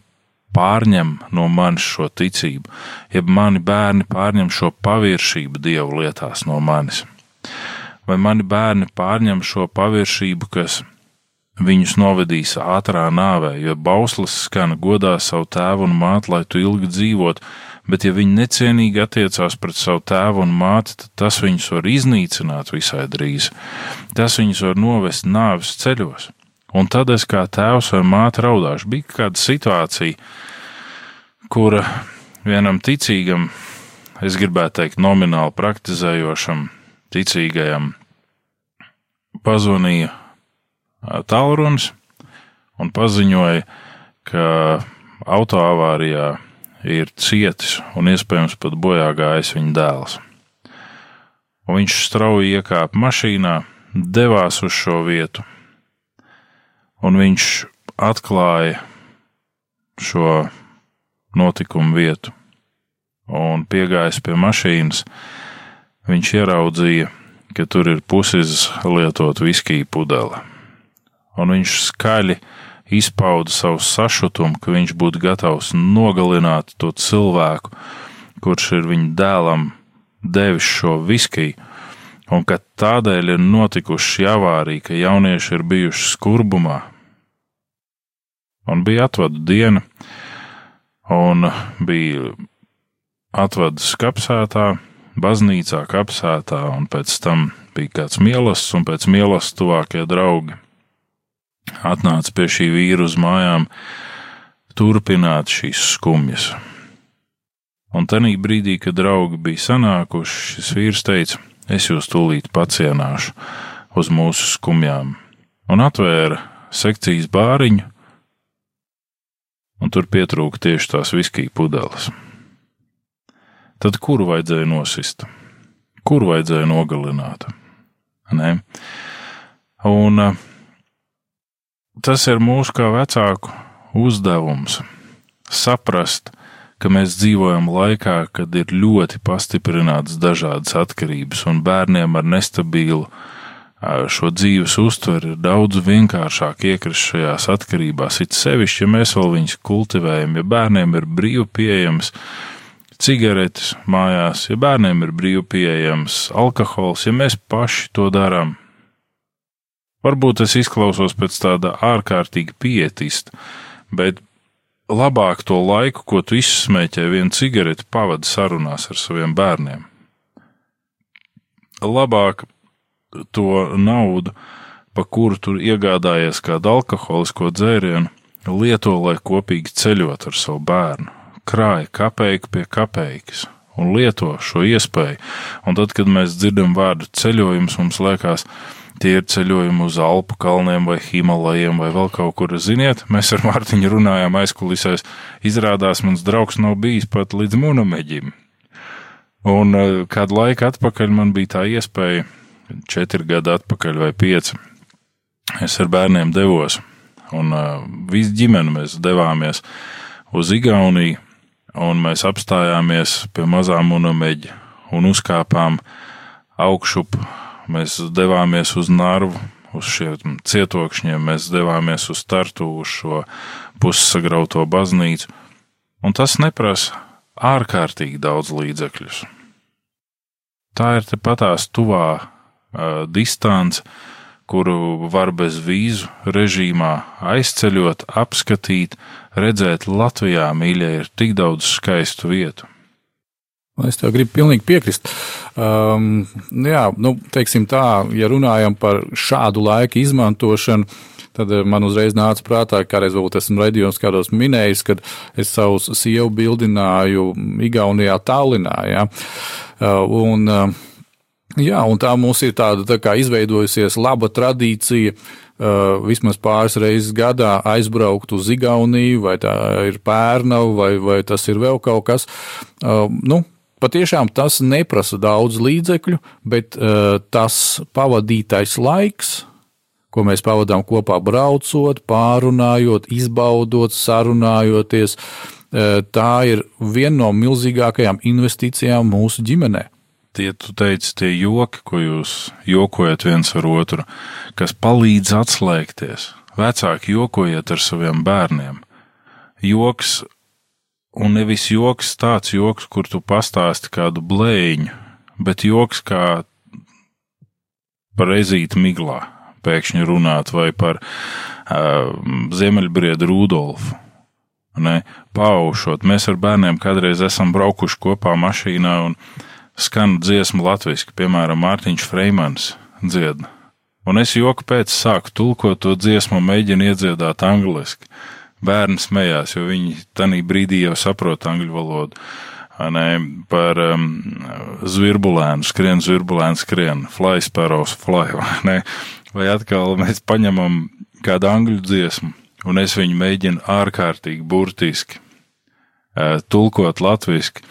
Speaker 4: pārņem no manis šo ticību, jeb mani bērni pārņem šo paviršību dievu lietās no manis. Vai mani bērni pārņem šo paviršību, kas viņus novedīs ātrā nāvē, jo bauslis skana godā savu tēvu un māti, lai tu ilgi dzīvotu, bet ja viņi necienīgi attiecās pret savu tēvu un māti, tad tas viņus var iznīcināt visai drīz. Tas viņus var novest nāves ceļos. Un tad es kā tēvs vai māte raudāšu. Bija kāda situācija, kura vienam ticīgam, es gribētu teikt, nomināli praktizējošam, ticīgajam, pazvanīja tālrunis un paziņoja, ka autoavārijā ir cietis un iespējams pat bojā gājis viņa dēls. Un viņš strauji iekāpa mašīnā, devās uz šo vietu, un viņš atklāja šo notikumu vietu. Un piegājis pie mašīnas, viņš ieraudzīja, ka tur ir puses lietot viskiju pudele. Un viņš skaļi izpauda savu sašutumu, ka viņš būtu gatavs nogalināt to cilvēku, kurš ir viņa dēlam devis šo viskiju, un ka tādēļ ir notikuši avārija, ka jaunieši ir bijuši skurbumā. Un bija atvadu diena, un bija atvadas kapsētā, baznīcā kapsētā, un pēc tam bija kāds mielasts, un pēc mielasts tuvākie draugi atnāca pie šī vīra uz mājām, turpināt šīs skumjas. Un tajā brīdī, kad draugi bija sanākuši, šis vīrs teica: Es jūs tūlīt pacienāšu uz mūsu skumjām, un atvēra sekcijas bāriņu, un tur pietrūka tieši tās viskija pudeles. Tad kuru vajadzēja nosist? Kuru vajadzēja nogalināt? Nē. Un uh, tas ir mūsu kā vecāku uzdevums saprast, ka mēs dzīvojam laikā, kad ir ļoti pastiprināts dažādas atkarības, un bērniem ar nestabilu šo dzīves uztveri ir daudz vienkāršāk iekrist šajās atkarībās. It sevišķi, ja mēs vēl viņus kultivējam, ja bērniem ir brīvi pieejams cigaretes mājās, ja bērniem ir brīvi pieejams alkohols, ja mēs paši to darām. Varbūt es izklausos pēc tāda ārkārtīgi pietista, bet labāk to laiku, ko tu izsmēķē vienu cigareti, pavadi sarunās ar saviem bērniem. Labāk to naudu, pa kuru tur iegādājies kādu alkoholisko dzērienu, lieto, lai kopīgi ceļot ar savu bērnu, krāja kapeiku pie kapeikas un lieto šo iespēju. Un tad, kad mēs dzirdam vārdu ceļojums, mums liekas, tie ir ceļojumi uz Alpu kalniem vai Himalajiem vai vēl kaut kur. Ziniet, mēs ar Mārtiņu runājām aizkulisēs. Izrādās, mans draugs nav bijis pat līdz Munameģim. Un eh, kādu laiku atpakaļ man bija tā iespēja četri gadi atpakaļ vai pieci, es ar bērniem devos, un uh, visu ģimeni mēs devāmies uz Igauniju, un mēs apstājāmies pie mazām unumeģa un uzkāpām augšup. Mēs devāmies uz Narvu, uz šiem cietokšņiem, mēs devāmies uz startu, uz šo pussagrauto baznīcu, un tas neprasa ārkārtīgi daudz līdzekļus. Tā ir tepatās tuvā uh, distance, kuru var bez vīzu režīmā aizceļot, apskatīt, redzēt Latvijā, mīļie, ir tik daudz skaistu vietu.
Speaker 3: Es tev gribu pilnīgi piekrist. Um, jā, nu, teiksim tā, ja runājam par šādu laiku izmantošanu, tad man uzreiz nāca prātā, ka kādreiz varbūt esmu redzējis, kādos minējis, kad es savu sievu bildināju Igaunijā, Tallinā. Ja? Uh, un, uh, Jā, un tā mums ir tāda tā kā izveidojusies laba tradīcija. Uh, vismaz pāris reizes gadā aizbraukt uz Igauniju, vai tā ir pērnava, vai, vai tas ir vēl kaut kas. Uh, nu, patiešām tas neprasa daudz līdzekļu, bet uh, tas pavadītais laiks, ko mēs pavadām kopā braucot, pārunājot, izbaudot, sarunājoties, uh, tā ir viena no milzīgākajām investīcijām mūsu ģimenei
Speaker 4: tie, tu teici, tie joki, ko jūs jokojat viens ar otru, kas palīdz atslēgties. Vecāki jokojiet ar saviem bērniem. Joks, un nevis joks tāds joks, kur tu pastāsti kādu blēņu, bet joks kā par ezīti miglā pēkšņi runāt vai par uh, Ziemeļbriedu Rudolfu. Ne, paušot. Mēs ar bērniem kādreiz esam braukuši kopā mašīnā un skan dziesma latviešu, piemēram, Mārtiņš Freimans dzied. Un es joku pēc sāku tulkot to dziesmu, mēģinu iedziedāt angliski. Bērni smējās, jo viņi tajā brīdī jau saprot angļu valodu. Ne, par um, zvirbulēnu, skrien, zvirbulēnu, skrien, fly sparrows, fly. Ne? Vai atkal mēs paņemam kādu angļu dziesmu, un es viņu mēģinu ārkārtīgi burtiski uh, tulkot latviešu.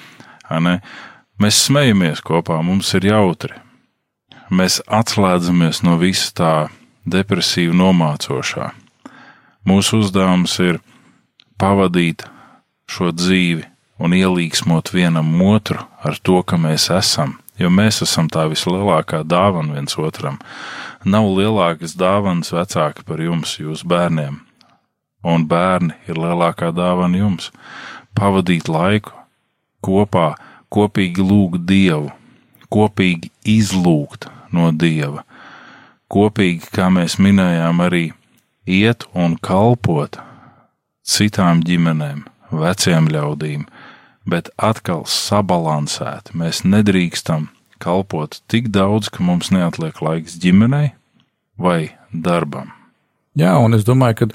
Speaker 4: Mēs smejamies kopā, mums ir jautri. Mēs atslēdzamies no visa tā depresīva nomācošā. Mūsu uzdevums ir pavadīt šo dzīvi un ielīgsmot vienam otru ar to, ka mēs esam, jo mēs esam tā vislielākā dāvana viens otram. Nav lielākas dāvanas vecāka par jums, jūs bērniem, un bērni ir lielākā dāvana jums. Pavadīt laiku kopā, kopīgi lūgt Dievu, kopīgi izlūgt no Dieva, kopīgi, kā mēs minējām, arī iet un kalpot citām ģimenēm, veciem ļaudīm, bet atkal sabalansēt. Mēs nedrīkstam kalpot tik daudz, ka mums neatliek laiks ģimenei vai darbam.
Speaker 3: Jā, un es domāju, ka,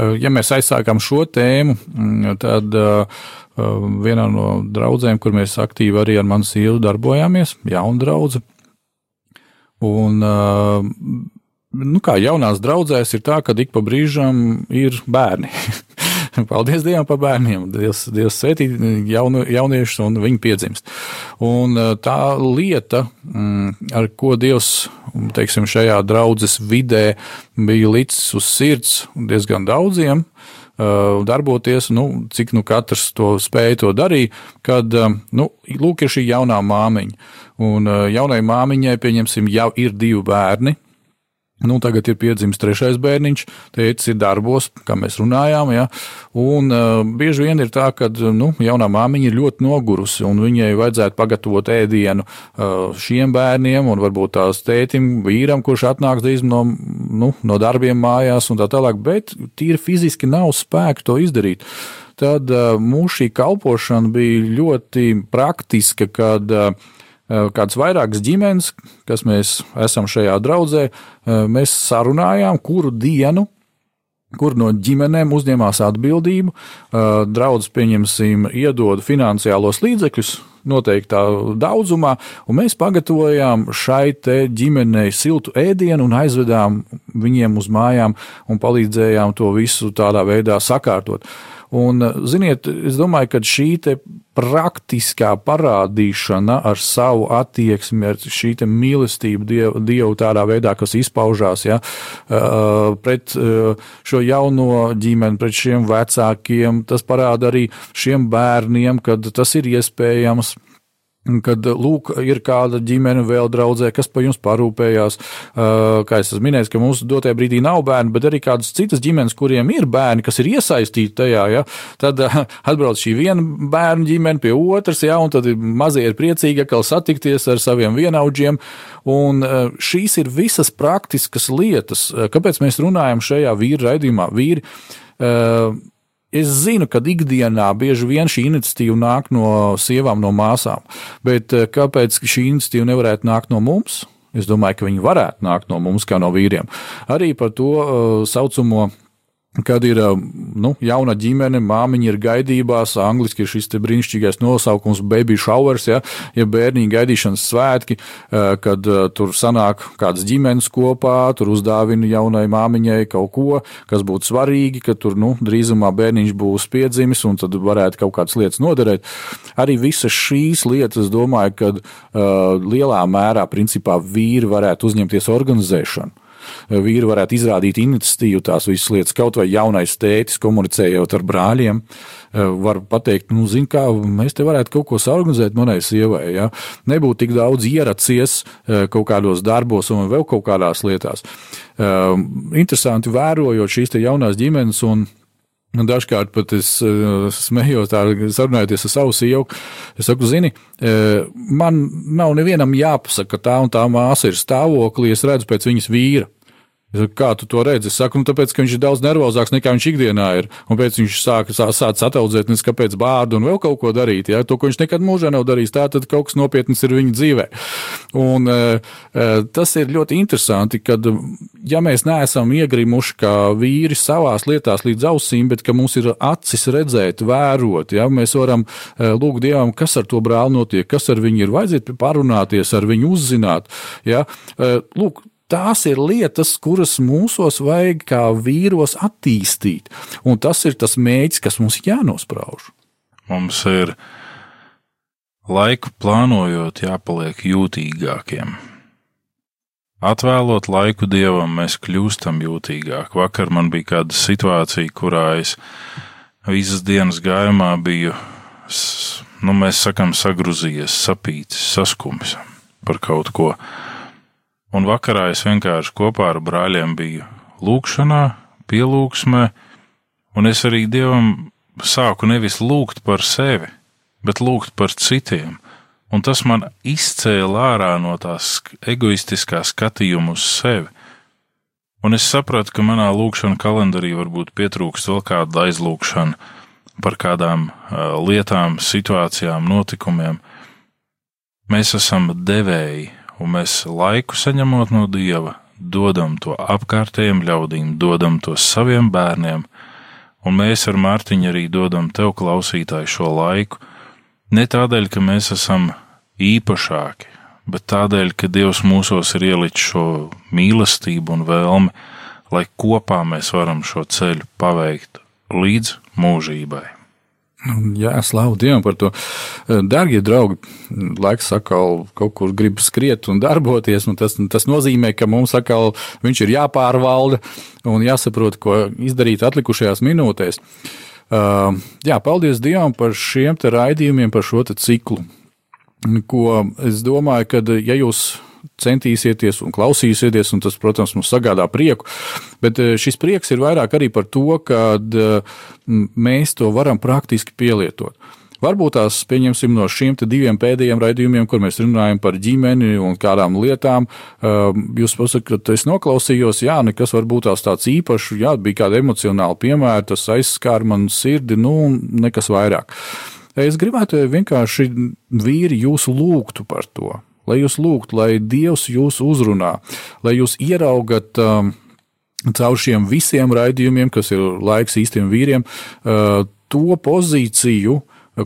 Speaker 3: eh, ja mēs aizsākam šo tēmu, mm, tad uh, vienā no draudzēm, kur mēs aktīvi arī ar manu sievu darbojāmies, jauna draudze. Un, uh, nu, kā jaunās draudzēs ir tā, ka ik pa brīžam ir bērni. Paldies Dievam par bērniem. Dievs, Dievs svētī jaunu, jauniešus un viņi piedzimst. Un tā lieta, mm, ar ko Dievs, teiksim, šajā draudzes vidē bija licis uz sirds diezgan daudziem, darboties, nu, cik nu katrs to spēja to darīt, kad, nu, lūk, ir šī jaunā māmiņa. Un jaunai māmiņai, pieņemsim, jau ir divi bērni, Nu, tagad ir piedzimis trešais bērniņš, tēvs ir darbos, kā mēs runājām. Ja? Un uh, bieži vien ir tā, ka nu, jaunā māmiņa ir ļoti nogurusi, un viņai vajadzētu pagatavot ēdienu uh, šiem bērniem, un varbūt tās tētim, vīram, kurš atnāk drīz no, nu, no darbiem mājās, un tā tālāk, bet tīri fiziski nav spēku to izdarīt. Tad uh, mūsu šī kalpošana bija ļoti praktiska, kad uh, kādas vairākas ģimenes, kas mēs esam šajā draudzē, eh, mēs sarunājām, kuru dienu, kur no ģimenēm uzņēmās atbildību. Eh, Draudzes, pieņemsim, iedod finansiālos līdzekļus noteiktā daudzumā, un mēs pagatavojām šai ģimenei siltu ēdienu un aizvedām viņiem uz mājām un palīdzējām to visu tādā veidā sakārtot. Un, ziniet, es domāju, ka šī praktiskā parādīšana ar savu attieksmi, ar šī mīlestību dievu, dievu tādā veidā, kas izpaužās ja, pret šo jauno ģimeni, pret šiem vecākiem, tas parāda arī šiem bērniem, kad tas ir iespējams Kad lūk, ir kāda ģimene vēl draudzē, kas par jums parūpējās. Kā es minējis, ka mums dotajā brīdī nav bērni, bet arī kādas citas ģimenes, kuriem ir bērni, kas ir iesaistīti tajā. Ja? Tad atbrauc šī viena bērnu ģimene pie otras, ja? un tad mazie ir priecīgi atkal satikties ar saviem vienaudžiem. Un šīs ir visas praktiskas lietas. Kāpēc mēs runājam šajā vīru raidījumā? Vīri, Es zinu, ka ikdienā bieži vien šī iniciatīva nāk no sievām, no māsām, bet eh, kāpēc šī iniciatīva nevarētu nākt no mums? Es domāju, ka viņi varētu nākt no mums, kā no vīriem. Arī par to uh, saucamo Kad ir nu, jauna ģimene, māmiņa ir gaidībās, angļuiski ir šis brīnišķīgais nosaukums baby showers, ja, ja bērniņa gaidīšanas svētki, kad tur sanāk kādas ģimenes kopā, tur uzdāvina jaunai māmiņai kaut ko, kas būtu svarīgi, ka tur nu, drīzumā bērniņš būs piedzimis un tad varētu kaut kādas lietas noderēt. Arī visas šīs lietas, domāju, ka uh, lielā mērā principā vīri varētu uzņemties organizēšanu vīri varētu izrādīt iniciatīvu tās visas lietas, kaut vai jaunais tētis komunicējot ar brāļiem, eh, var pateikt, nu, zin kā, mēs te varētu kaut ko saorganizēt manai sievai, ja? nebūtu tik daudz ieracies eh, kaut kādos darbos un vēl kaut kādās lietās. Eh, interesanti vērojot šīs jaunās ģimenes un dažkārt pat es smējos, sarunājoties ar savu sievu. Es saku, zini, man nav nevienam jāpasaka, ka tā un tā māsa ir stāvoklī. Es redzu pēc viņas vīra. Kā tu to redzi? Es saku, nu, tāpēc, ka viņš ir daudz nervozāks nekā viņš ikdienā ir. Un pēc viņš sāka sāc ataudzēt, nezinu, kāpēc bārdu un vēl kaut ko darīt. Ja? To, ko viņš nekad mūžā nav darījis, tā tad kaut kas nopietns ir viņa dzīvē. Un, e, e, tas ir ļoti interesanti, kad, ja mēs neesam iegrimuši kā vīri savās lietās līdz ausīm, bet ka mums ir acis redzēt, vērot, ja? mēs varam e, lūgt Dievam, kas ar to brāli notiek, kas ar viņu ir vajadzētu parunāties, ar viņu uzzināt. Ja? Lūk, tās ir lietas, kuras mūsos vajag kā vīros attīstīt. Un tas ir tas mēģis, kas mums jānosprauž.
Speaker 4: Mums ir laiku plānojot, jāpaliek jūtīgākiem. Atvēlot laiku dievam, mēs kļūstam jūtīgāki. Vakar man bija kāda situācija, kurā es visas dienas gājumā biju, nu, mēs sakām, sagrūzījies, sapīts, saskumis par kaut ko. Un vakarā es vienkārši kopā ar brāļiem biju lūkšanā, pielūgsmē, un es arī Dievam sāku nevis lūgt par sevi, bet lūgt par citiem. Un tas man izcēla ārā no tās egoistiskā skatījuma uz sevi. Un es sapratu, ka manā lūkšanā kalendārī varbūt pietrūkst vēl kāda aizlūkšana par kādām uh, lietām, situācijām, notikumiem. Mēs esam devēji un mēs laiku saņemot no Dieva, dodam to apkārtējiem ļaudīm, dodam to saviem bērniem, un mēs ar Mārtiņu arī dodam tev, klausītāji, šo laiku, ne tādēļ, ka mēs esam īpašāki, bet tādēļ, ka Dievs mūsos ir ielicis šo mīlestību un vēlmi, lai kopā mēs varam šo ceļu paveikt līdz mūžībai.
Speaker 3: Jā, slavu Dievam par to. Darbie draugi, laiks atkal kaut kur grib skriet un darboties, un tas, tas nozīmē, ka mums atkal viņš ir jāpārvalda un jāsaprot, ko izdarīt atlikušajās minūtēs. Jā, paldies Dievam par šiem raidījumiem, par šo ciklu. Ko es domāju, ka, ja jūs centīsieties un klausīsieties, un tas, protams, mums sagādā prieku. Bet šis prieks ir vairāk arī par to, ka mēs to varam praktiski pielietot. Varbūt tās pieņemsim no šiem diviem pēdējiem raidījumiem, kur mēs runājam par ģimeni un kādām lietām. Jūs pasakāt, es noklausījos, jā, nekas varbūt tās tāds īpašs, jā, bija kāda emocionāla piemēra, tas aizskāra man sirdi, nu, nekas vairāk. Es gribētu vienkārši vīri jūs lūgtu par to, lai jūs lūgtu, lai Dievs jūs uzrunā, lai jūs ieraugat um, caur šiem visiem raidījumiem, kas ir laiks īstiem vīriem, uh, to pozīciju,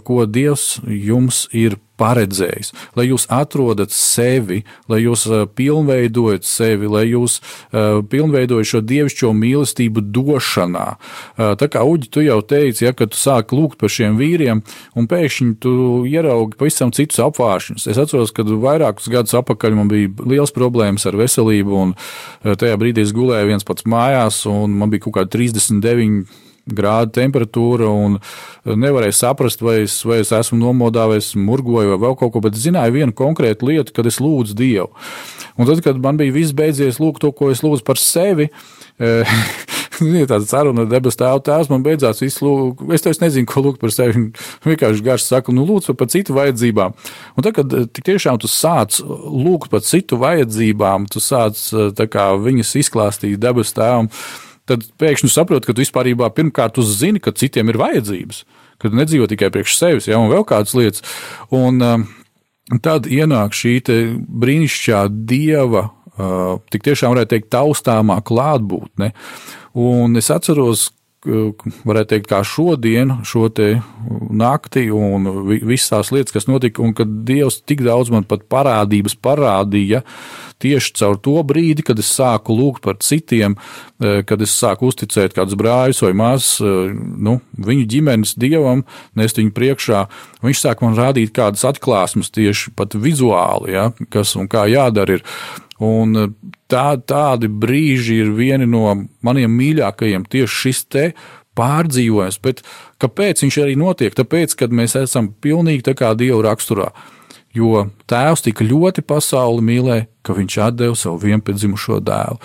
Speaker 3: ko Dievs jums ir paredzējis, lai jūs atrodat sevi, lai jūs uh, pilnveidojat sevi, lai jūs uh, pilnveidojat šo dievišķo mīlestību došanā. Uh, tā kā Uģi, tu jau teici, ja, ka tu sāki lūgt par šiem vīriem, un pēkšņi tu ieraugi pavisam citus apvāršņus. Es atceros, kad vairākus gadus atpakaļ man bija liels problēmas ar veselību, un tajā brīdī es gulēju viens pats mājās, un man bija kaut kādi 39 grādu temperatūra, un nevarēju saprast, vai es, vai es esmu nomodā, vai es murgoju, vai vēl kaut ko, bet zināju vienu konkrētu lietu, kad es lūdzu Dievu. Un tad, kad man bija viss beidzies, lūk, to, ko es lūdzu par sevi. Ir tāda saruna ar debesu tēvu. Tēvs man beidzās visu lūgt. Es tev nezinu, ko lūgt par sevi. Vienkārši garš saka, nu, lūdzu par citu vajadzībām. Un tad, kad tik tiešām tu sāc lūgt par citu vajadzībām, tu sāc kā, viņas izklāstīt debesu tēvam tad pēkšņi saproti, ka tu vispār pirmkārt uzzini, ka citiem ir vajadzības, ka tu nedzīvo tikai priekš sevis, ja, un vēl kādas lietas. Un, um, tad ienāk šī brīnišķīgā dieva, uh, tik tiešām varētu teikt, taustāmā klātbūtne. Un es atceros, varētu teikt, kā šodien, šo nakti un visas tās lietas, kas notika, un kad Dievs tik daudz man pat parādības parādīja, tieši caur to brīdi, kad es sāku lūgt par citiem, e, kad es sāku uzticēt kādus brāļus vai māsas, e, nu, viņu ģimenes dievam, nest viņu priekšā, viņš sāk man rādīt kādas atklāsmes tieši pat vizuāli, ja, kas un kā jādara ir. Un e, tā, tādi brīži ir vieni no maniem mīļākajiem tieši šis te pārdzīvojums. Bet kāpēc viņš arī notiek? Tāpēc, kad mēs esam pilnīgi tā kā Dieva raksturā. Jo Tēvs tik ļoti pasauli mīlēja, ka viņš deva savu vienpiedzimušo dēlu.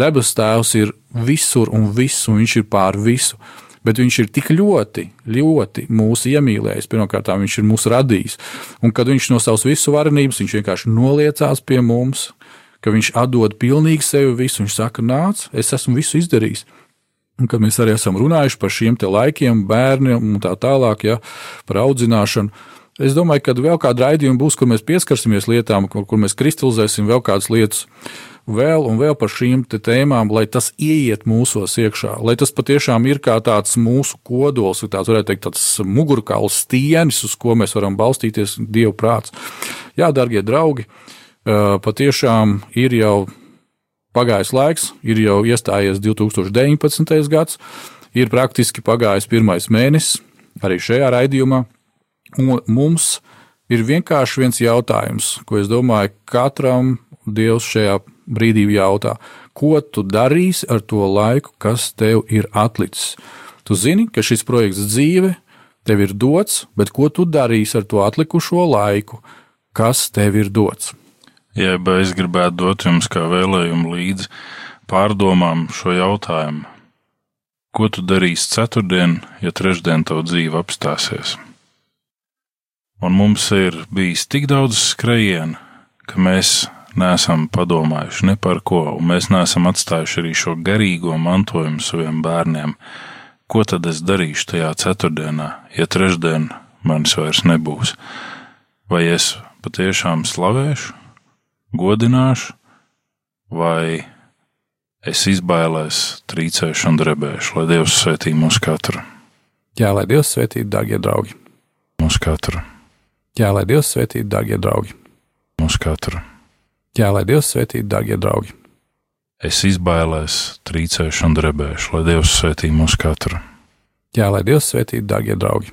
Speaker 3: Debes Tēvs ir visur un visu, un viņš ir pār visu. Bet viņš ir tik ļoti, ļoti mūsu iemīlējis. Pirmkārt, viņš ir mūsu radījis. Un kad viņš no savas visu varenības, viņš vienkārši noliecās pie mums, ka viņš atdod pilnīgi sevi visu. Viņš saka, nāc, es esmu visu izdarījis. Un, kad mēs arī esam runājuši par šiem laikiem, bērniem un tā tālāk, ja, par audzināšanu, es domāju, ka vēl kāda raidījuma būs, kur mēs pieskarsimies lietām, kur, kur mēs kristalizēsim vēl kādas lietas. Vēl un vēl par šīm tēmām, lai tas ieiet mūsos iekšā, lai tas patiešām ir kā tāds mūsu kodols, tāds, varētu teikt, tāds mugurkauls stienis, uz ko mēs varam balstīties, Dieva prāts. Jā, darbie draugi, patiešām ir jau pagājis laiks, ir jau iestājies 2019. gads, ir praktiski pagājis pirmais mēnesis arī šajā raidījumā, mums ir vienkārši viens jautājums, ko es domāju, katram Dievs šajā brīdī jautā, ko tu darīsi ar to laiku, kas tev ir atlicis. Tu zini, ka šis projekts dzīve tev ir dots, bet ko tu darīsi ar to atlikušo laiku, kas tev ir dots?
Speaker 4: Jeb es gribētu dot jums kā vēlējumu līdzi pārdomām šo jautājumu. Ko tu darīsi ceturtdien, ja trešdien tavu dzīve apstāsies? Un mums ir bijis tik daudz skrējienu, ka mēs neesam padomājuši ne par ko, un mēs neesam atstājuši arī šo garīgo mantojumu saviem bērniem. Ko tad es darīšu tajā ceturtdienā, ja trešdien manis vairs nebūs? Vai es patiešām slavēšu, godināšu, vai es izbailēs, trīcēšu un drebēšu, lai Dievs svētī mūs katru.
Speaker 3: Jā, lai Dievs svētī, dārgie draugi.
Speaker 4: Mūs katru.
Speaker 3: Jā, lai Dievs svētī, dārgie draugi.
Speaker 4: Mūs katru.
Speaker 3: Jā, lai Dievs svētī, dārgie draugi.
Speaker 4: Es izbailēs, trīcēšu un drebēšu, lai Dievs svētī mūs katru.
Speaker 3: Jā, lai Dievs svētī, dārgie draugi.